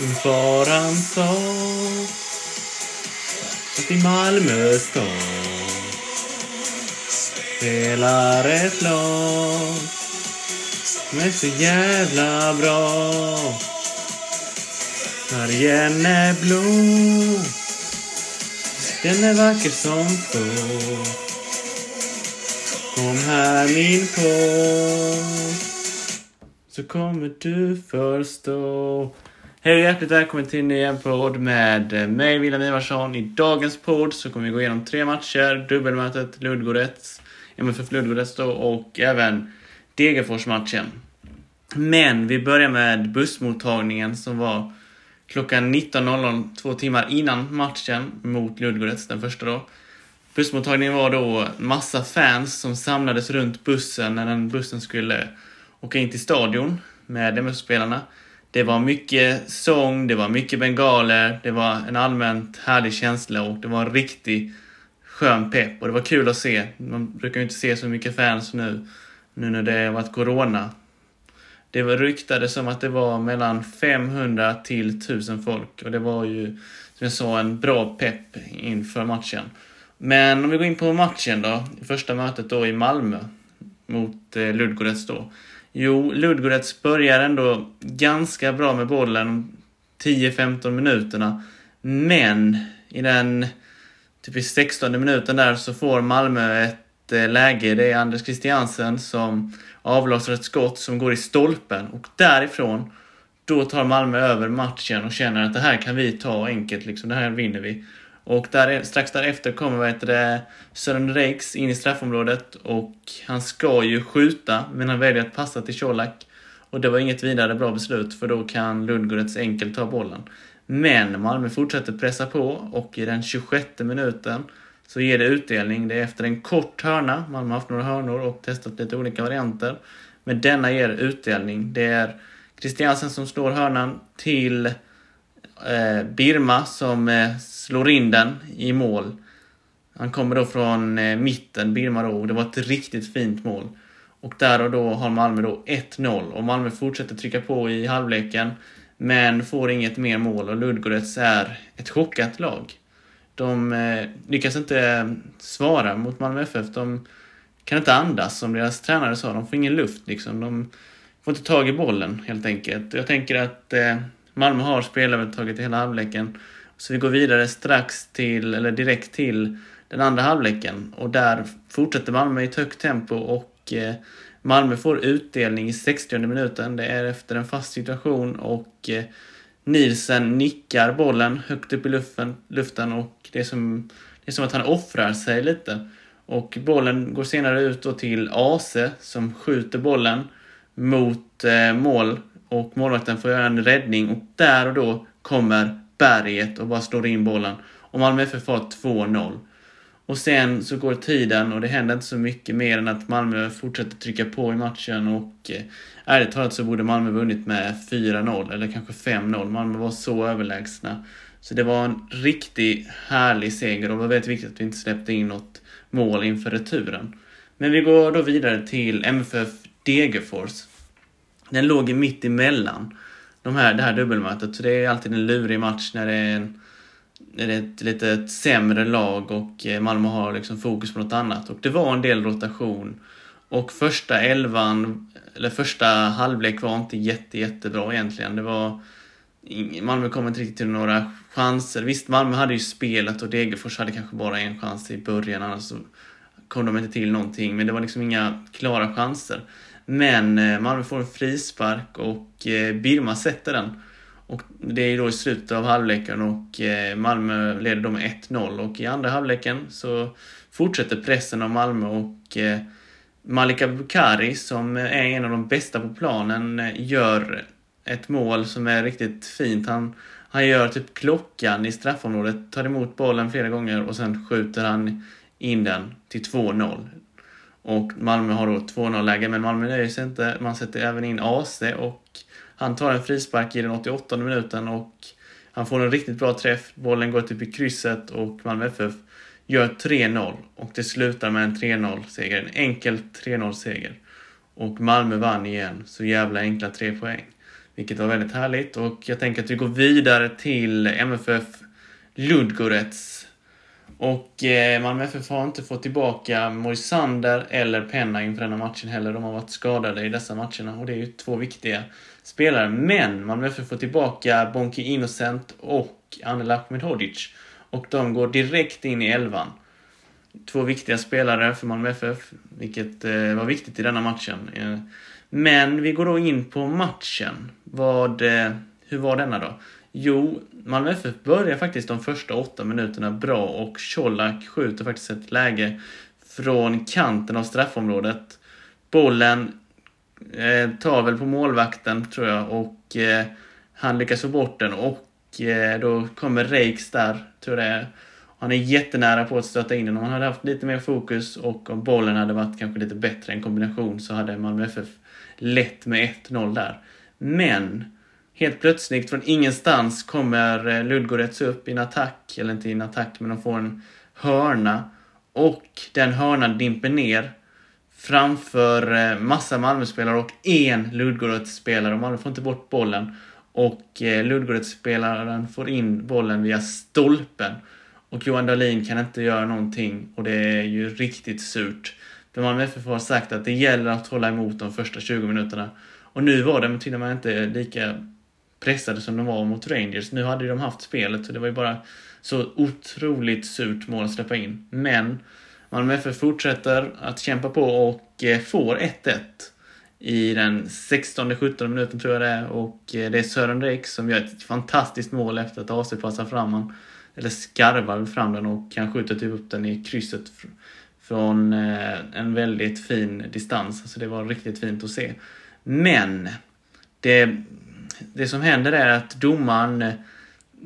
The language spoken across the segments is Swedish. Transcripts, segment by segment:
Var han sa att i Malmö stad spelar ett lag som är så jävla bra. Färgen är blå, den är vacker som få. Kom här min pås, så kommer du förstå. Hej och hjärtligt välkommen till en ny podd med eh, mig, William Ivarsson. I dagens podd så kommer vi gå igenom tre matcher. Dubbelmötet Ludgorets, MFF Ludgorets då, och även Degerfors-matchen. Men vi börjar med bussmottagningen som var klockan 19.00, två timmar innan matchen mot Ludgorets, den första då. Bussmottagningen var då massa fans som samlades runt bussen när den bussen skulle åka in till stadion med MFF-spelarna. Det var mycket sång, det var mycket bengaler, det var en allmänt härlig känsla och det var en riktig skön pepp och det var kul att se. Man brukar ju inte se så mycket fans nu, nu när det har varit corona. Det var ryktade som att det var mellan 500 till 1000 folk och det var ju, som jag sa, en bra pepp inför matchen. Men om vi går in på matchen då, första mötet då i Malmö mot eh, Ludgorets då. Jo, Ludgorets börjar ändå ganska bra med bollen 10-15 minuterna. Men i den typ i 16 minuten där så får Malmö ett eh, läge. Det är Anders Christiansen som avlossar ett skott som går i stolpen och därifrån då tar Malmö över matchen och känner att det här kan vi ta enkelt, liksom, det här vinner vi. Och där, strax därefter kommer vad heter det, Sören Reiks in i straffområdet och han ska ju skjuta men han väljer att passa till Colak. Och det var inget vidare bra beslut för då kan Ludgorets enkelt ta bollen. Men Malmö fortsätter pressa på och i den 26 minuten så ger det utdelning. Det är efter en kort hörna. Malmö har haft några hörnor och testat lite olika varianter. Men denna ger utdelning. Det är Christiansen som slår hörnan till Eh, Birma som eh, slår in den i mål. Han kommer då från eh, mitten, Birma då, och det var ett riktigt fint mål. Och där och då har Malmö då 1-0 och Malmö fortsätter trycka på i halvleken. Men får inget mer mål och Ludgorets är ett chockat lag. De eh, lyckas inte eh, svara mot Malmö FF. De kan inte andas som deras tränare sa. De får ingen luft liksom. De får inte tag i bollen helt enkelt. Jag tänker att eh, Malmö har spelövertaget i hela halvleken. Så vi går vidare strax till, eller direkt till den andra halvleken. Och där fortsätter Malmö i ett högt tempo och eh, Malmö får utdelning i 60 minuten. Det är efter en fast situation och eh, Nielsen nickar bollen högt upp i luften, luften och det är, som, det är som att han offrar sig lite. Och bollen går senare ut då till Ase som skjuter bollen mot eh, mål och målvakten får göra en räddning och där och då kommer berget och bara slår in bollen. Och Malmö FF har 2-0. Och sen så går tiden och det händer inte så mycket mer än att Malmö fortsätter trycka på i matchen och eh, ärligt talat så borde Malmö vunnit med 4-0 eller kanske 5-0. Malmö var så överlägsna. Så det var en riktigt härlig seger och det var väldigt viktigt att vi inte släppte in något mål inför returen. Men vi går då vidare till MFF Degerfors. Den låg mitt emellan de här, det här dubbelmötet. Så det är alltid en lurig match när det är, en, när det är ett lite sämre lag och eh, Malmö har liksom fokus på något annat. Och det var en del rotation. Och första elvan, eller första halvlek var inte jätte, jättebra egentligen. Det var... Malmö kom inte riktigt till några chanser. Visst, Malmö hade ju spelet och Degerfors hade kanske bara en chans i början, annars så kom de inte till någonting. Men det var liksom inga klara chanser. Men eh, Malmö får en frispark och eh, Birma sätter den. Och det är då i slutet av halvleken och eh, Malmö leder då med 1-0. Och i andra halvleken så fortsätter pressen av Malmö och Malika Bukari som är en av de bästa på planen gör ett mål som är riktigt fint. Han, han gör typ klockan i straffområdet, tar emot bollen flera gånger och sen skjuter han in den till 2-0. Och Malmö har då 2-0 läge, men Malmö nöjer sig inte. Man sätter även in AC och han tar en frispark i den 88 minuten och han får en riktigt bra träff. Bollen går typ i krysset och Malmö FF gör 3-0 och det slutar med en 3-0 seger. En enkel 3-0 seger. Och Malmö vann igen. Så jävla enkla tre poäng. Vilket var väldigt härligt och jag tänker att vi går vidare till MFF Ludgorets. Och eh, Malmö FF har inte fått tillbaka Moisander eller Penna inför denna matchen heller. De har varit skadade i dessa matcherna och det är ju två viktiga spelare. Men Malmö FF får tillbaka Bonke Innocent och Anel Ahmedhodzic. Och de går direkt in i elvan. Två viktiga spelare för Malmö FF, vilket eh, var viktigt i denna matchen. Eh, men vi går då in på matchen. Vad, eh, hur var denna då? Jo, Malmö FF börjar faktiskt de första åtta minuterna bra och Colak skjuter faktiskt ett läge från kanten av straffområdet. Bollen eh, tar väl på målvakten, tror jag, och eh, han lyckas få bort den och eh, då kommer Reiks där, tror jag det är. Han är jättenära på att stöta in den. Om han hade haft lite mer fokus och om bollen hade varit kanske lite bättre än kombination så hade Malmö FF lett med 1-0 där. Men helt plötsligt från ingenstans kommer eh, Ludgorets upp i en attack, eller inte i en attack, men de får en hörna. Och den hörnan dimper ner framför eh, massa Malmöspelare och en Ludgorets-spelare. Malmö får inte bort bollen. Och eh, Ludgorets-spelaren får in bollen via stolpen. Och Johan Dahlin kan inte göra någonting och det är ju riktigt surt. För Malmö FF har sagt att det gäller att hålla emot de första 20 minuterna. Och nu var de till och med inte lika pressade som de var mot Rangers. Nu hade de haft spelet så det var ju bara så otroligt surt mål att släppa in. Men Malmö FF fortsätter att kämpa på och eh, får 1-1 i den 16-17 minuten tror jag det är. Och eh, det är Sören Rik som gör ett fantastiskt mål efter att AC passar fram han, Eller skarvar fram den och kan skjuta typ upp den i krysset från eh, en väldigt fin distans. Alltså det var riktigt fint att se. Men det, det som händer är att domaren eh,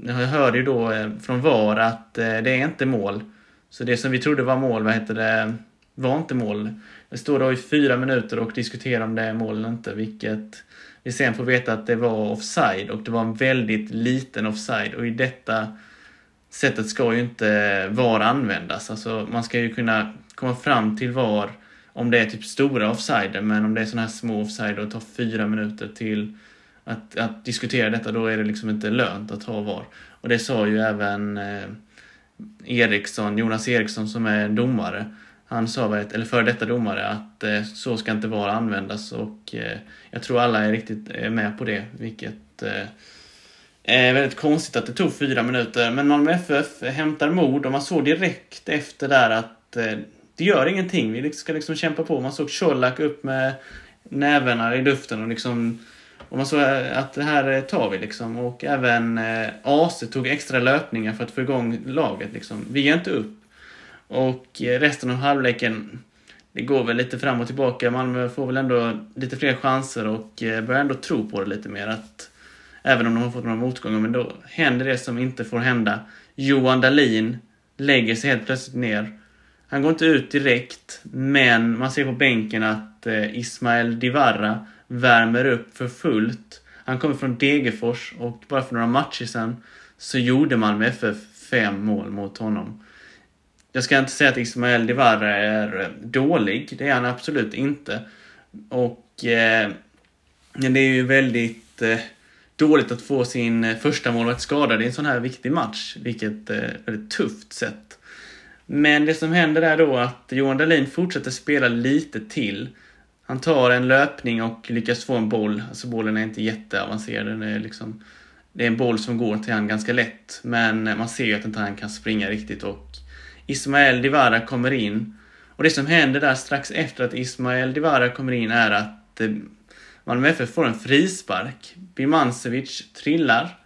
jag hörde ju då eh, från VAR att eh, det är inte mål. Så det som vi trodde var mål, vad heter det, var inte mål. Det står då i fyra minuter och diskuterar om det är mål eller inte, vilket vi sen får veta att det var offside och det var en väldigt liten offside och i detta sättet ska ju inte VAR användas. Alltså man ska ju kunna komma fram till VAR om det är typ stora offsider, men om det är sådana här små offsider och tar fyra minuter till att, att diskutera detta, då är det liksom inte lönt att ha VAR. Och det sa ju även eh, Eriksson, Jonas Eriksson som är domare, han sa, eller före detta domare, att eh, så ska inte VAR användas och eh, jag tror alla är riktigt eh, med på det, vilket eh, är väldigt konstigt att det tog fyra minuter. Men Malmö FF hämtar mod och man såg direkt efter där att eh, det gör ingenting, vi liksom ska liksom kämpa på. Man såg Colak upp med nävarna i luften och liksom och man såg eh, att det här eh, tar vi liksom. Och även eh, AC tog extra löpningar för att få igång laget liksom. Vi ger inte upp. Och eh, resten av halvleken, det går väl lite fram och tillbaka. Malmö får väl ändå lite fler chanser och eh, börjar ändå tro på det lite mer. Att även om de har fått några motgångar, men då händer det som inte får hända. Johan Dahlin lägger sig helt plötsligt ner. Han går inte ut direkt, men man ser på bänken att eh, Ismael Divarra värmer upp för fullt. Han kommer från Degerfors och bara för några matcher sedan så gjorde Malmö FF fem mål mot honom. Jag ska inte säga att Ismael Divarra är eh, dålig, det är han absolut inte. Och eh, det är ju väldigt eh, dåligt att få sin eh, första målvakt skadad i en sån här viktig match, vilket eh, är ett väldigt tufft sätt. Men det som händer är då att Johan Dahlin fortsätter spela lite till. Han tar en löpning och lyckas få en boll. Alltså bollen är inte jätteavancerad. Den är liksom, det är en boll som går till han ganska lätt. Men man ser ju att inte han kan springa riktigt och Ismael Divara kommer in. Och det som händer där strax efter att Ismael Divara kommer in är att eh, Malmö FF får en frispark. Birmancevic trillar.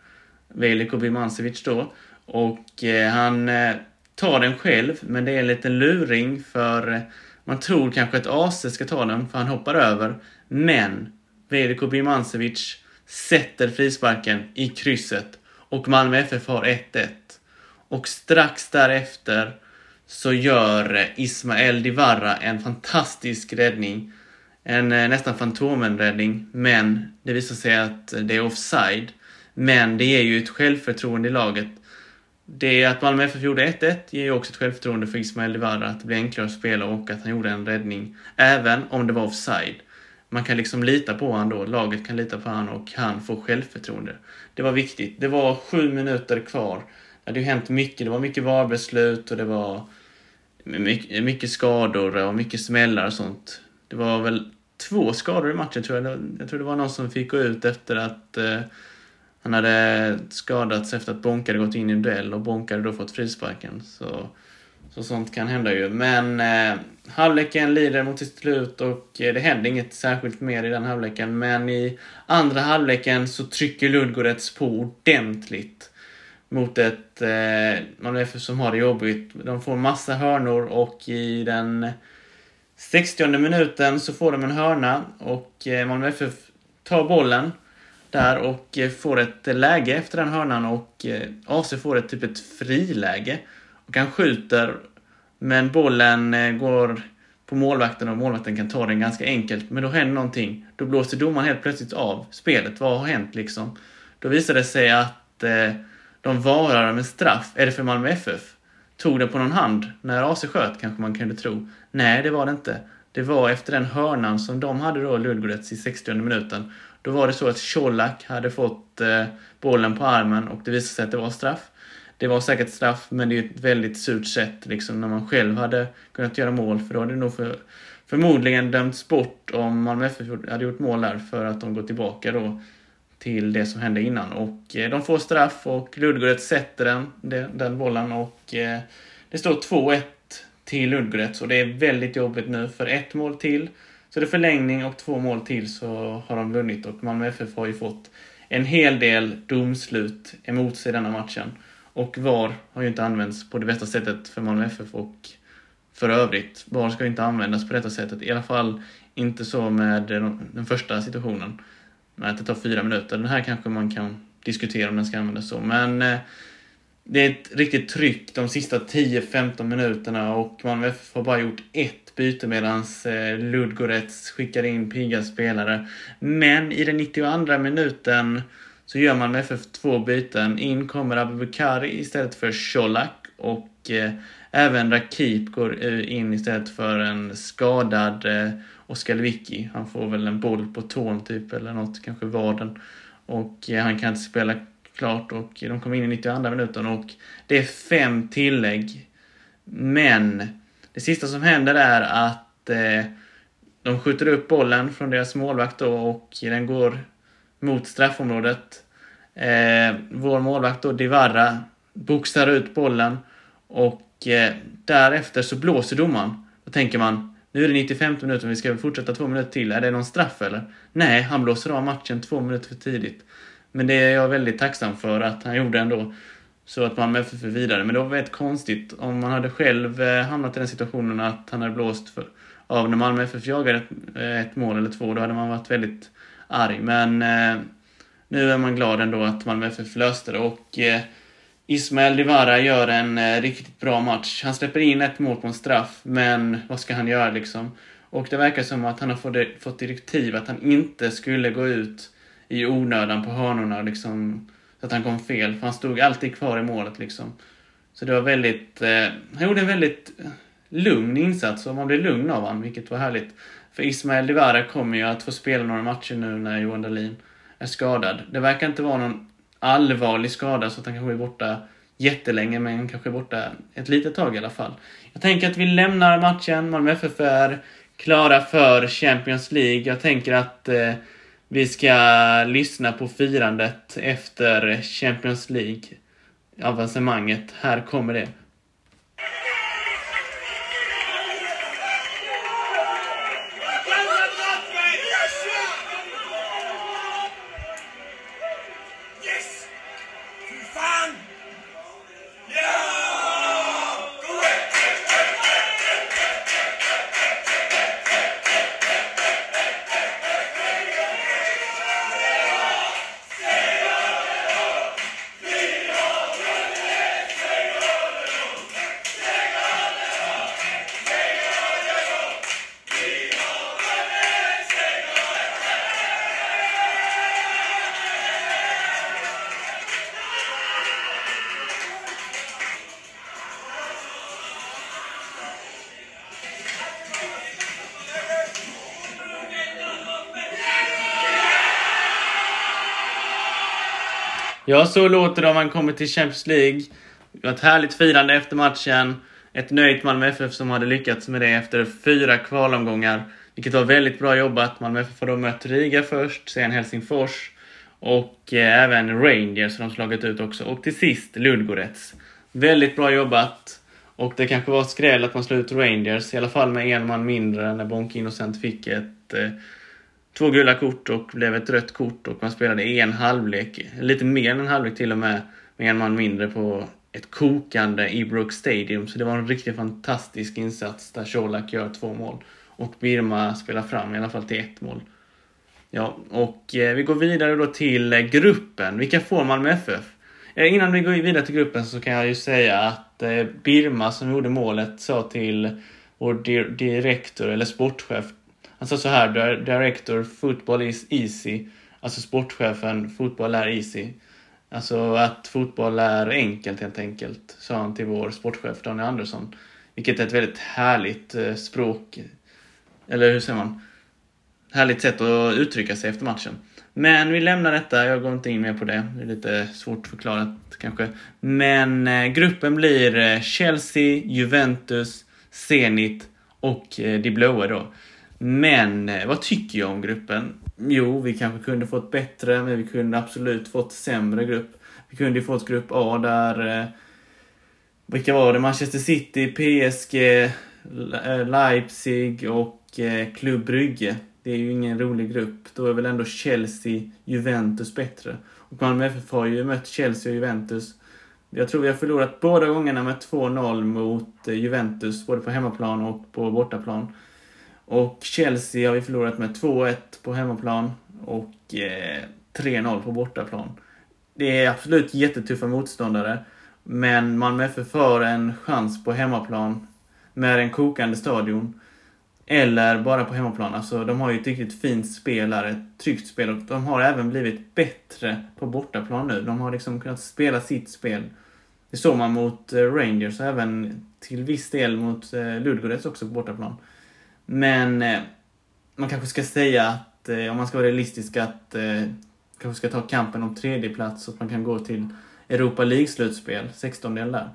Veliko Birmancevic då. Och eh, han eh, tar den själv, men det är en liten luring för man tror kanske att AC ska ta den, för han hoppar över. Men Veliko Birmancevic sätter frisparken i krysset och Malmö FF har 1-1. Och strax därefter så gör Ismael Divarra en fantastisk räddning. En eh, nästan Fantomen-räddning, men det visar sig att det är offside. Men det ger ju ett självförtroende i laget det att Malmö FF gjorde 1-1 ger ju också ett självförtroende för Ismael Divara att det blir enklare att spela och att han gjorde en räddning även om det var offside. man kan liksom lita på honom då. Laget kan lita på honom och han får självförtroende. Det var viktigt. Det var sju minuter kvar. Det hade ju hänt mycket. Det var mycket VAR-beslut och det var mycket, mycket skador och mycket smällar och sånt. Det var väl två skador i matchen tror jag. Jag tror det var någon som fick gå ut efter att eh, han hade skadats efter att Bonka hade gått in i en duell och Bonka hade då fått frisparken. Så, så sånt kan hända ju. Men eh, halvleken lider mot sitt slut och eh, det händer inget särskilt mer i den halvleken. Men i andra halvleken så trycker Ludgorets på ordentligt mot ett eh, Malmö FF som har det jobbigt. De får massa hörnor och i den 60 minuten så får de en hörna och eh, Malmö FF tar bollen där och eh, får ett läge efter den hörnan och eh, AC får ett typ ett friläge. Och han skjuter men bollen eh, går på målvakten och målvakten kan ta den ganska enkelt. Men då händer någonting. Då blåser domaren helt plötsligt av spelet. Vad har hänt liksom? Då visar det sig att eh, de varar med straff. Är det för Malmö FF? Tog det på någon hand när AC sköt kanske man kunde tro. Nej, det var det inte. Det var efter den hörnan som de hade då, Ludgorets, i 60 minuten. Då var det så att Colak hade fått eh, bollen på armen och det visade sig att det var straff. Det var säkert straff, men det är ett väldigt surt sätt liksom, när man själv hade kunnat göra mål. För då hade det nog för, förmodligen dömts bort om Malmö FF hade gjort mål där för att de går tillbaka då till det som hände innan. Och eh, de får straff och Ludgorets sätter den, den, den bollen och eh, det står 2-1 till Ludgorets och det är väldigt jobbigt nu för ett mål till så det är förlängning och två mål till så har de vunnit och Malmö FF har ju fått en hel del domslut emot sig denna matchen. Och VAR har ju inte använts på det bästa sättet för Malmö FF och för övrigt. VAR ska ju inte användas på detta sättet. I alla fall inte så med den första situationen. Med att det tar fyra minuter. Den här kanske man kan diskutera om den ska användas så. Men eh, det är ett riktigt tryck de sista 10-15 minuterna och Malmö FF har bara gjort ett byte medan eh, Ludgorets skickar in pigga spelare. Men i den 92 minuten så gör Malmö FF två byten. In kommer Abubakari istället för Colak och eh, även Rakip går in istället för en skadad eh, Oskar Lewicki. Han får väl en boll på tån typ eller något, kanske vaden. Och eh, han kan inte spela klart och de kom in i 92 minuten och det är fem tillägg. Men det sista som händer är att eh, de skjuter upp bollen från deras målvakt då och den går mot straffområdet. Eh, vår målvakt då, Divarra, boxar ut bollen och eh, därefter så blåser domaren. Då tänker man, nu är det 95 minuter, vi ska fortsätta två minuter till. Är det någon straff eller? Nej, han blåser av matchen två minuter för tidigt. Men det är jag väldigt tacksam för att han gjorde ändå. Så att Malmö FF är vidare. Men det var väldigt konstigt om man hade själv eh, hamnat i den situationen att han hade blåst för, av när Malmö FF jagade ett, eh, ett mål eller två. Då hade man varit väldigt arg. Men eh, nu är man glad ändå att Malmö FF löste det. Och eh, Ismael Divara gör en eh, riktigt bra match. Han släpper in ett mål på en straff, men vad ska han göra liksom? Och det verkar som att han har fått, fått direktiv att han inte skulle gå ut i onödan på hörnorna liksom, så att han kom fel. För han stod alltid kvar i målet liksom. Så det var väldigt, eh, han gjorde en väldigt eh, lugn insats och man blev lugn av honom, vilket var härligt. För Ismael Divara kommer ju att få spela några matcher nu när Johan Dahlin är skadad. Det verkar inte vara någon allvarlig skada så att han kanske är borta jättelänge, men kanske borta ett litet tag i alla fall. Jag tänker att vi lämnar matchen. Malmö FF är klara för Champions League. Jag tänker att eh, vi ska lyssna på firandet efter Champions League-avancemanget. Här kommer det. Ja, så låter det om man kommer till Champions League. Det var ett härligt firande efter matchen. Ett nöjt Malmö FF som hade lyckats med det efter fyra kvalomgångar. Vilket var väldigt bra jobbat. Malmö FF har då mött Riga först, sen Helsingfors och eh, även Rangers som de slagit ut också. Och till sist Ludgorets. Väldigt bra jobbat. Och det kanske var skräll att man slog ut Rangers, i alla fall med en man mindre när Bonke Innocent fick ett eh, två gula kort och blev ett rött kort och man spelade en halvlek, lite mer än en halvlek till och med, med en man mindre på ett kokande Ibrox Stadium. Så det var en riktigt fantastisk insats där Colak gör två mål. Och Birma spelar fram i alla fall till ett mål. Ja, och eh, vi går vidare då till eh, gruppen. Vilka får Malmö FF? Eh, innan vi går vidare till gruppen så kan jag ju säga att eh, Birma som gjorde målet sa till vår di direktor eller sportchef. Han sa så här, director football is easy. Alltså sportchefen, fotboll är easy. Alltså att fotboll är enkelt helt enkelt, sa han till vår sportchef Daniel Andersson. Vilket är ett väldigt härligt eh, språk. Eller hur säger man? Härligt sätt att uttrycka sig efter matchen. Men vi lämnar detta, jag går inte in mer på det. Det är lite svårt förklarat kanske. Men eh, gruppen blir eh, Chelsea, Juventus, Zenit och De blåa då. Men eh, vad tycker jag om gruppen? Jo, vi kanske kunde fått bättre, men vi kunde absolut fått sämre grupp. Vi kunde ju fått grupp A där... Eh, vilka var det? Manchester City, PSG, eh, Leipzig och eh, Club Brygge. Det är ju ingen rolig grupp. Då är väl ändå Chelsea, Juventus bättre. Och Malmö FF har ju mött Chelsea och Juventus. Jag tror vi har förlorat båda gångerna med 2-0 mot eh, Juventus, både på hemmaplan och på bortaplan. Och Chelsea har vi förlorat med 2-1 på hemmaplan och eh, 3-0 på bortaplan. Det är absolut jättetuffa motståndare. Men Malmö FF har en chans på hemmaplan med en kokande stadion. Eller bara på hemmaplan. Alltså, de har ju ett riktigt fint spel här, ett tryggt spel. Och de har även blivit bättre på bortaplan nu. De har liksom kunnat spela sitt spel. Det såg man mot eh, Rangers och även till viss del mot eh, Ludogorets också på bortaplan. Men eh, man kanske ska säga att, eh, om man ska vara realistisk, att eh, kanske ska ta kampen om tredje plats så att man kan gå till Europa League-slutspel, 16 del där.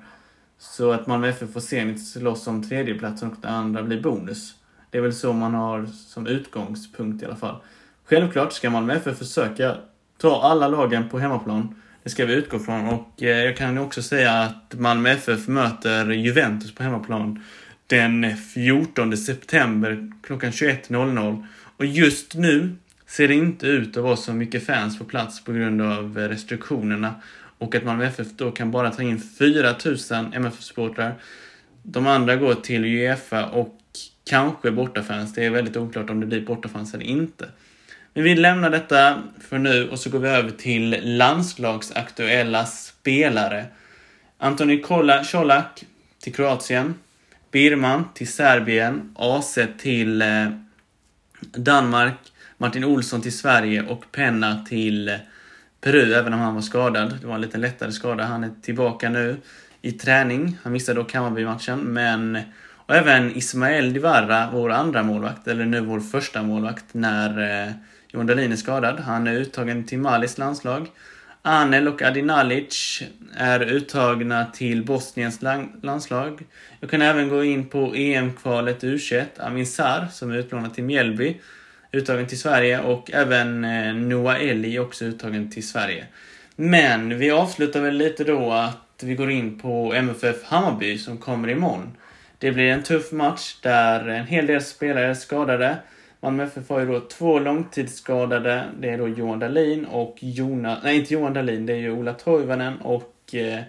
Så att Malmö FF får Zenit slåss om tredjeplatsen och det andra blir bonus. Det är väl så man har som utgångspunkt i alla fall. Självklart ska Malmö FF försöka ta alla lagen på hemmaplan. Det ska vi utgå från och jag kan också säga att Malmö FF möter Juventus på hemmaplan den 14 september klockan 21.00. Och just nu ser det inte ut att vara så mycket fans på plats på grund av restriktionerna. Och att Malmö FF då kan bara ta in 4000 MFF-supportrar. De andra går till Uefa och kanske bortafans. Det är väldigt oklart om det blir bortafans eller inte. Men vi lämnar detta för nu och så går vi över till landslagsaktuella spelare. Antoni Colak till Kroatien. Birman till Serbien, AC till eh, Danmark, Martin Olsson till Sverige och Penna till eh, Peru, även om han var skadad. Det var en lite lättare skada. Han är tillbaka nu i träning. Han missade dock Hammarby-matchen, men... Och även Ismael Divarra, vår andra målvakt, eller nu vår första målvakt, när eh, Johan Dahlin är skadad. Han är uttagen till Malis landslag. Anel och Adinalic är uttagna till Bosniens landslag. Jag kan även gå in på EM-kvalet U21. Amin Sar, som är utlånad till Mjällby, uttagen till Sverige och även eh, Noah Eli också uttagen till Sverige. Men vi avslutar väl lite då att vi går in på MFF Hammarby som kommer imorgon. Det blir en tuff match där en hel del spelare är skadade. Malmö FF har ju då två långtidsskadade. Det är då Johan Dahlin och Jonas... Nej, inte Johan Dahlin. Det är ju Ola Toivonen och eh,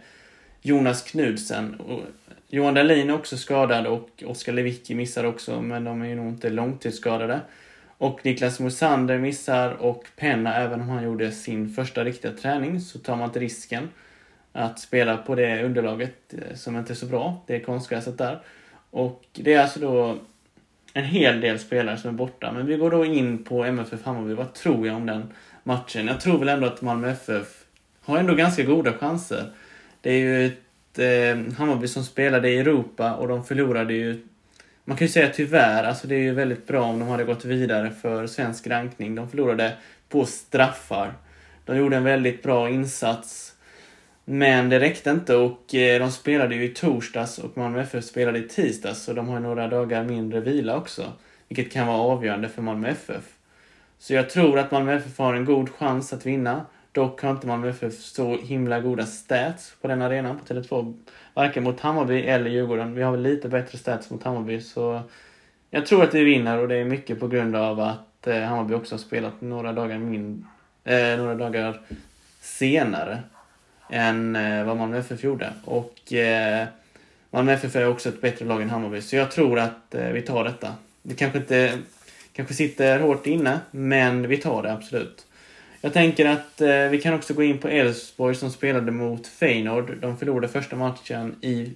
Jonas Knudsen. Och Johan Dahlin är också skadad och Oskar Lewicki missar också, men de är ju nog inte långtidsskadade. Och Niklas Mosander missar och Penna, även om han gjorde sin första riktiga träning, så tar man inte risken att spela på det underlaget eh, som inte är så bra. Det är konstgräset där. Och det är alltså då en hel del spelare som är borta. Men vi går då in på MFF Hammarby. Vad tror jag om den matchen? Jag tror väl ändå att Malmö FF har ändå ganska goda chanser. Det är ju ett eh, Hammarby som spelade i Europa och de förlorade ju man kan ju säga tyvärr, alltså det är ju väldigt bra om de hade gått vidare för svensk rankning. De förlorade på straffar. De gjorde en väldigt bra insats. Men det räckte inte och eh, de spelade ju i torsdags och Malmö FF spelade i tisdags så de har några dagar mindre vila också. Vilket kan vara avgörande för Malmö FF. Så jag tror att Malmö FF har en god chans att vinna. Dock har inte Malmö FF så himla goda stats på den arenan på Tele2. Varken mot Hammarby eller Djurgården. Vi har väl lite bättre stats mot Hammarby så jag tror att vi vinner och det är mycket på grund av att eh, Hammarby också har spelat några dagar, min, eh, några dagar senare än eh, vad Malmö FF gjorde. Och eh, Malmö FF är också ett bättre lag än Hammarby, så jag tror att eh, vi tar detta. Det kanske inte kanske sitter hårt inne, men vi tar det absolut. Jag tänker att eh, vi kan också gå in på Elfsborg som spelade mot Feyenoord. De förlorade första matchen i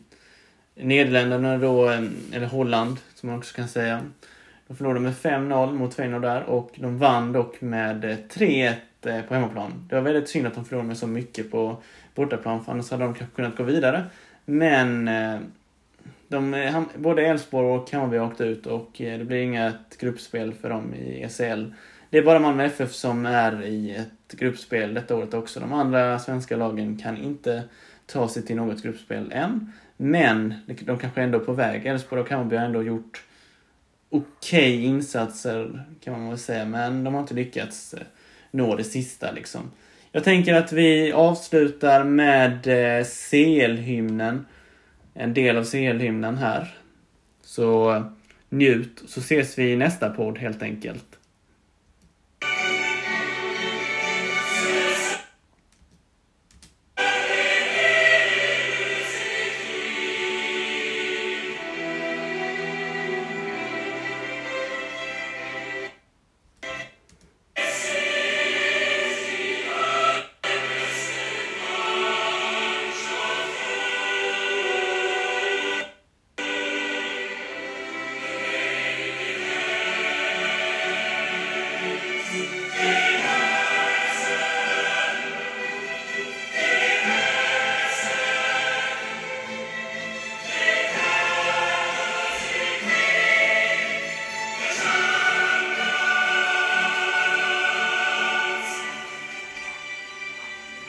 Nederländerna då, eh, eller Holland som man också kan säga. De förlorade med 5-0 mot Feyenoord där och de vann dock med eh, 3-1 Eh, på hemmaplan. Det var väldigt synd att de förlorade med så mycket på bortaplan för annars hade de kanske kunnat gå vidare. Men eh, de, eh, både Elfsborg och Hammarby har åkt ut och det blir inget gruppspel för dem i ECL. Det är bara Malmö FF som är i ett gruppspel detta året också. De andra svenska lagen kan inte ta sig till något gruppspel än. Men de kanske ändå är på väg. Elfsborg och Hammarby har ändå gjort okej okay insatser kan man väl säga. Men de har inte lyckats eh, nå det sista liksom. Jag tänker att vi avslutar med eh, CL-hymnen. En del av CL-hymnen här. Så eh, njut, så ses vi i nästa podd helt enkelt.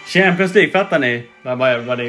Champions League fattar ni? Vad det är